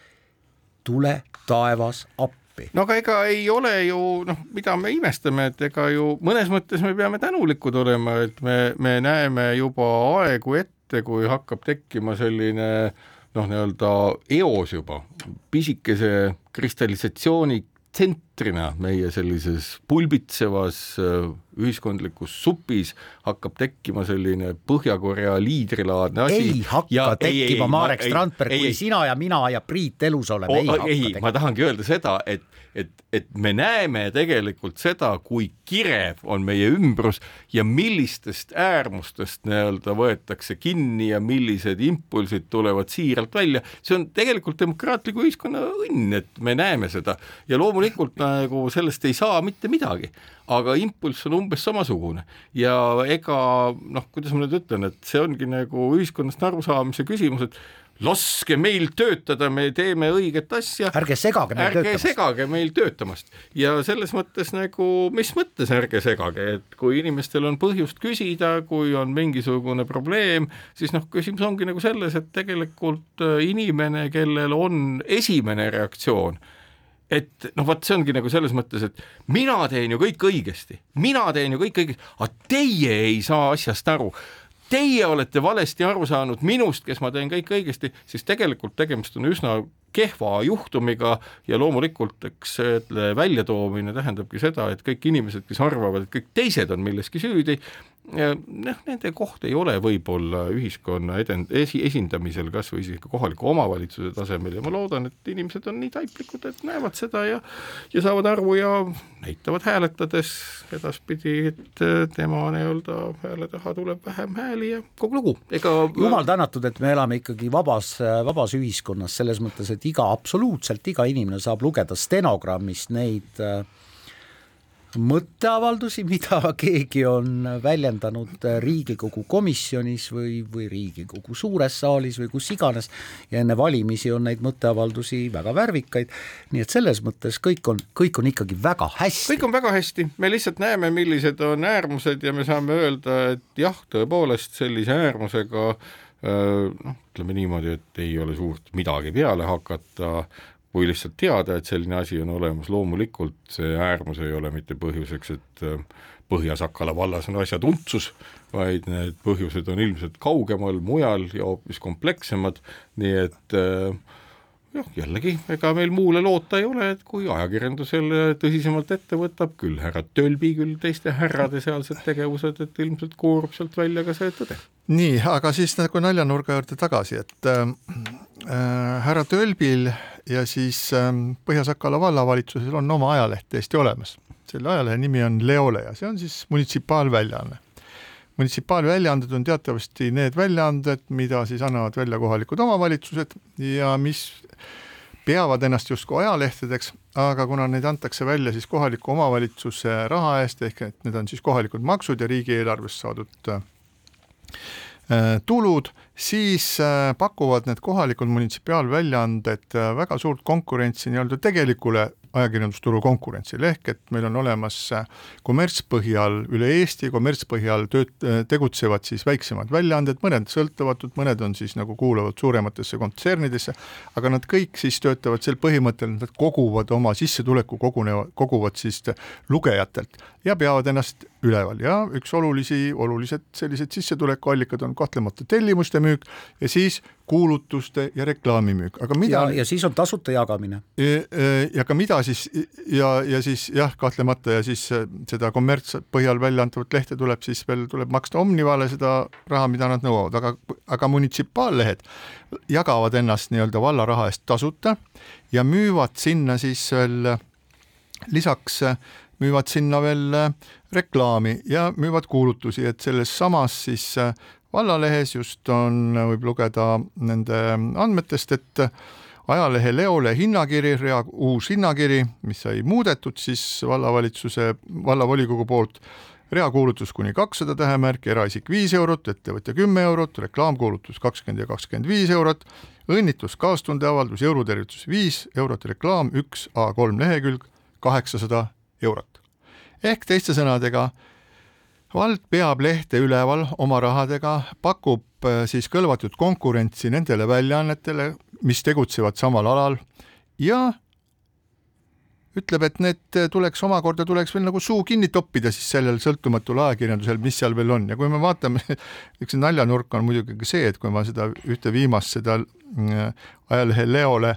tule taevas appi. no aga ega ei ole ju noh, mida me imestame, et ega ju mõnes mõttes me peame tänulikud olema, et me, me näeme juba aegu ette, kui hakkab tekkima selline noh, nii-öelda eos juba pisikese kristallisatsiooni tsentrina meie sellises pulbitsevas äh, ühiskondlikus supis hakkab tekkima selline Põhja-Korea liidrilaadne asi. ei hakka ja, tekkima, Marek Strandberg, kui ei, sina ja mina ja Priit elus oleme, ei hakka tekkima. ma tahangi öelda seda, et et, et me näeme tegelikult seda, kui kirev on meie ümbrus ja millistest äärmustest nii-öelda võetakse kinni ja millised impulsid tulevad siiralt välja, see on tegelikult demokraatliku ühiskonna õnn, et me näeme seda ja loomulikult nagu sellest ei saa mitte midagi, aga impulss on umbes samasugune ja ega noh, kuidas ma nüüd ütlen, et see ongi nagu ühiskonnast arusaamise küsimus, et laske meil töötada, me teeme õiget asja. ärge segage meil ärge töötamast. segage meil töötamast ja selles mõttes nagu, mis mõttes ärge segage, et kui inimestel on põhjust küsida, kui on mingisugune probleem, siis noh, küsimus ongi nagu selles, et tegelikult äh, inimene, kellel on esimene reaktsioon, et noh, vot see ongi nagu selles mõttes, et mina teen ju kõik õigesti, mina teen ju kõik õigesti, aga teie ei saa asjast aru. Teie olete valesti aru saanud minust, kes ma teen kõik õigesti, siis tegelikult tegemist on üsna kehva juhtumiga ja loomulikult eks selle väljatoomine tähendabki seda, et kõik inimesed, kes arvavad, et kõik teised on milleski süüdi, noh, nende koht ei ole võib-olla ühiskonna edend-, esi-, esindamisel kas või isegi kohaliku omavalitsuse tasemel ja ma loodan, et inimesed on nii taiplikud, et näevad seda ja ja saavad aru ja näitavad hääletades edaspidi, et tema nii-öelda hääle taha tuleb vähem hääli ja kogu lugu, ega jumal tänatud, et me elame ikkagi vabas, vabas ühiskonnas, selles mõttes, et iga, absoluutselt iga inimene saab lugeda stenogrammist neid äh, mõtteavaldusi, mida keegi on väljendanud Riigikogu komisjonis või, või Riigikogu suures saalis või kus iganes. Ja enne valimisi on neid mõtteavaldusi väga värvikaid, nii et selles mõttes kõik on, kõik on ikkagi väga hästi. kõik on väga hästi, me lihtsalt näeme, millised on äärmused ja me saame öelda, et jah, tõepoolest sellise äärmusega noh, ütleme niimoodi, et ei ole suurt midagi peale hakata, kui lihtsalt teada, et selline asi on olemas, loomulikult see äärmus ei ole mitte põhjuseks, et äh, Põhja-Sakala vallas on asjatundsus, vaid need põhjused on ilmselt kaugemal, mujal ja hoopis komplekssemad, nii et äh, jah, jällegi, ega meil muule loota ei ole, et kui ajakirjandus jälle tõsisemalt ette võtab, küll härra Tölbi, küll teiste härrade sealsed tegevused, et ilmselt koorub sealt välja ka see tõde. nii, aga siis nagu naljanurga juurde tagasi, et äh, äh, härra Tölbil ja siis äh, Põhja-Sakala vallavalitsusel on oma ajaleht täiesti olemas. selle ajalehe nimi on Leole ja see on siis munitsipaalväljaanne. Munitsipaalväljaanded on teatavasti need väljaanded, mida siis annavad välja kohalikud omavalitsused ja mis peavad ennast justkui ajalehtedeks, aga kuna neid antakse välja siis kohaliku omavalitsuse raha eest, ehk et need on siis kohalikud maksud ja riigieelarvest saadud äh, tulud, siis äh, pakuvad need kohalikud munitsipaalväljaanded äh, väga suurt konkurentsi nii-öelda tegelikule ajakirjandusturu konkurentsil, ehk et meil on olemas äh, kommertspõhjal üle Eesti, kommertspõhjal tööt-, tegutsevad siis väiksemad väljaanded, mõned sõltumatud, mõned on siis nagu kuuluvad suurematesse kontsernidesse, aga nad kõik siis töötavad sel põhimõttel, nad koguvad oma sissetuleku, kogunevad, koguvad siis lugejatelt ja peavad ennast üleval. Ja üks olulisi, olulised sellised sissetulekuallikad on kahtlemata tellimuste müük ja siis kuulutuste ja reklaamimüük, aga mida ja, ja siis on tasuta jagamine. ja ka mida siis ja, ja siis jah, kahtlemata ja siis seda kommertspõhjal välja antavat lehte tuleb siis veel, tuleb maksta Omnivale seda raha, mida nad nõuavad, aga, aga munitsipaallehed jagavad ennast nii-öelda valla raha eest tasuta ja müüvad sinna siis veel lisaks müüvad sinna veel reklaami ja müüvad kuulutusi, et selles samas siis vallalehes just on, võib lugeda nende andmetest, et ajalehe Leole hinnakiri, rea uus hinnakiri, mis sai muudetud siis vallavalitsuse, vallavolikogu poolt, reakuulutus kuni kakssada tähemärki, eraisik viis eurot, ettevõtja kümme eurot, reklaamkuulutus kakskümmend ja kakskümmend viis eurot, õnnitlus, kaastundeavaldus, jõulutervitus viis eurot, reklaam üks A3 lehekülg, kaheksasada eurot. Ehk teiste sõnadega vald peab lehte üleval oma rahadega, pakub äh, siis kõlvatut konkurentsi nendele väljaannetele, mis tegutsevad samal alal ja ütleb, et need tuleks omakorda, tuleks veel nagu suu kinni toppida siis sellel sõltumatul ajakirjandusel, mis seal veel on. Ja kui me vaatame, üks naljanurk on muidugi ka see, et kui ma seda ühte viimast, seda äh, ajalehe Leole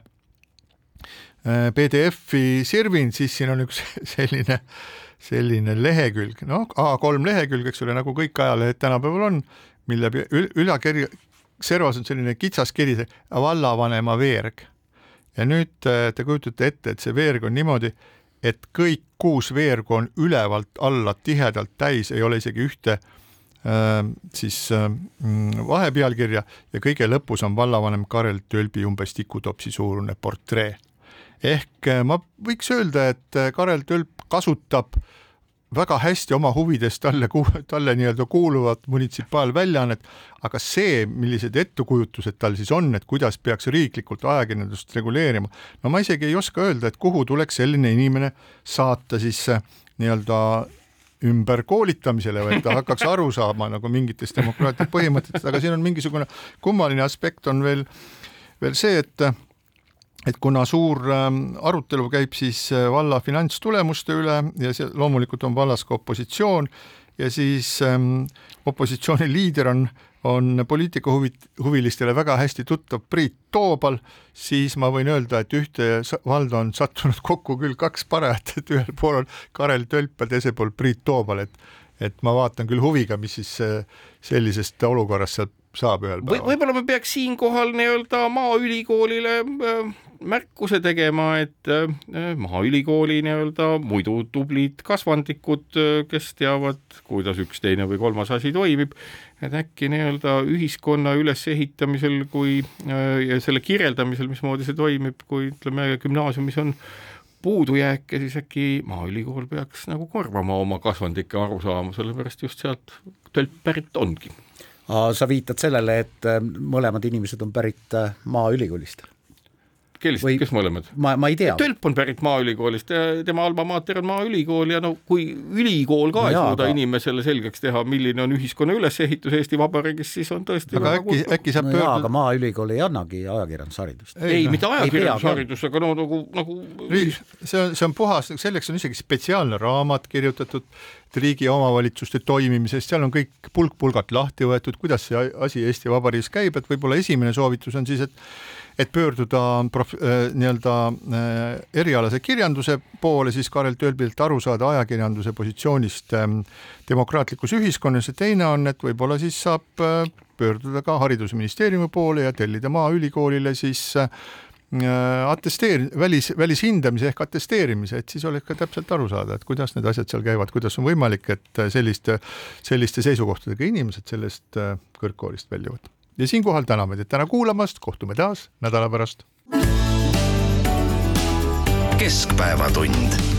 äh, PDF-i sirvin, siis siin on üks selline äh, selline lehekülg, noh, A3 lehekülg, eks ole, nagu kõik ajalehed tänapäeval on, mille ülakirja, servas on selline kitsas kiri, vallavanema veerg. ja nüüd äh, te kujutate ette, et see veerg on niimoodi, et kõik kuus veergu on ülevalt alla tihedalt täis, ei ole isegi ühte äh, siis äh, vahepealkirja ja kõige lõpus on vallavanem Karel Tölbi umbes tikutopsi suurune portree ehk äh, ma võiks öelda, et äh, Karel Tölp kasutab väga hästi oma huvides talle, talle nii-öelda kuuluvat munitsipaalväljaannet, aga see, millised ettekujutused tal siis on, et kuidas peaks riiklikult ajakirjandust reguleerima, no ma isegi ei oska öelda, et kuhu tuleks selline inimene saata siis äh, nii-öelda ümberkoolitamisele või et ta hakkaks aru saama nagu mingitest demokraatia põhimõtetest, aga siin on mingisugune kummaline aspekt on veel, veel see, et et kuna suur ähm, arutelu käib siis äh, valla finantstulemuste üle ja see loomulikult on vallas ka opositsioon ja siis ähm, opositsiooni liider on, on poliitikahuvi-, huvilistele väga hästi tuttav Priit Toobal, siis ma võin öelda, et ühte valda on sattunud kokku küll kaks parajat, et ühel pool on Karel Tölp ja teisel pool Priit Toobal, et et ma vaatan küll huviga, mis siis äh, sellisest olukorrast sealt saab ühel päeval. võib-olla me peaks siinkohal nii-öelda Maaülikoolile äh, märkuse tegema, et äh, Maaülikooli nii-öelda muidu tublid kasvandikud, äh, kes teavad, kuidas üks, teine või kolmas asi toimib, et äkki nii-öelda ühiskonna ülesehitamisel kui äh, ja selle kirjeldamisel, mismoodi see toimib, kui ütleme, gümnaasiumis on puudujääke, siis äkki Maaülikool peaks nagu korvama oma kasvandike arusaama, sellepärast just sealt tölp pärit ongi. Sa viitad sellele, et mõlemad inimesed on pärit Maaülikoolist kellist või..., kes mõlemad? ma, ma ei tea. Tölp on pärit Maaülikoolist, tema alma mater on Maaülikool ja no kui ülikool ka no ei suuda aga... inimesele selgeks teha, milline on ühiskonna ülesehitus Eesti Vabariigis, siis on tõesti aga äkki, äkki saab no pöörduda aga Maaülikool ei annagi ajakirjandusharidust. ei, ei, mitte ajakirjandusharidust, aga no nagu, nagu see on, see on puhas, selleks on isegi spetsiaalne raamat kirjutatud riigi ja omavalitsuste toimimisest, seal on kõik pulk-pulgalt lahti võetud, kuidas see asi Eesti Vabariigis käib, et võib-olla esimene soovitus on siis, et et pöörduda prof-, äh, nii-öelda äh, erialase kirjanduse poole, siis Karel Tölbilt aru saada ajakirjanduse positsioonist ähm, demokraatlikus ühiskonnas. Ja teine on, et võib-olla siis saab äh, pöörduda ka Haridusministeeriumi poole ja tellida Maaülikoolile siis atesteer-, välis, välishindamise ehk atesteerimise, et siis oleks ka täpselt aru saada, et kuidas need asjad seal käivad, kuidas on võimalik, et selliste, selliste seisukohtadega inimesed sellest kõrgkoolist väljuvad ja siinkohal täname teid täna kuulamast, kohtume taas nädala pärast. keskpäevatund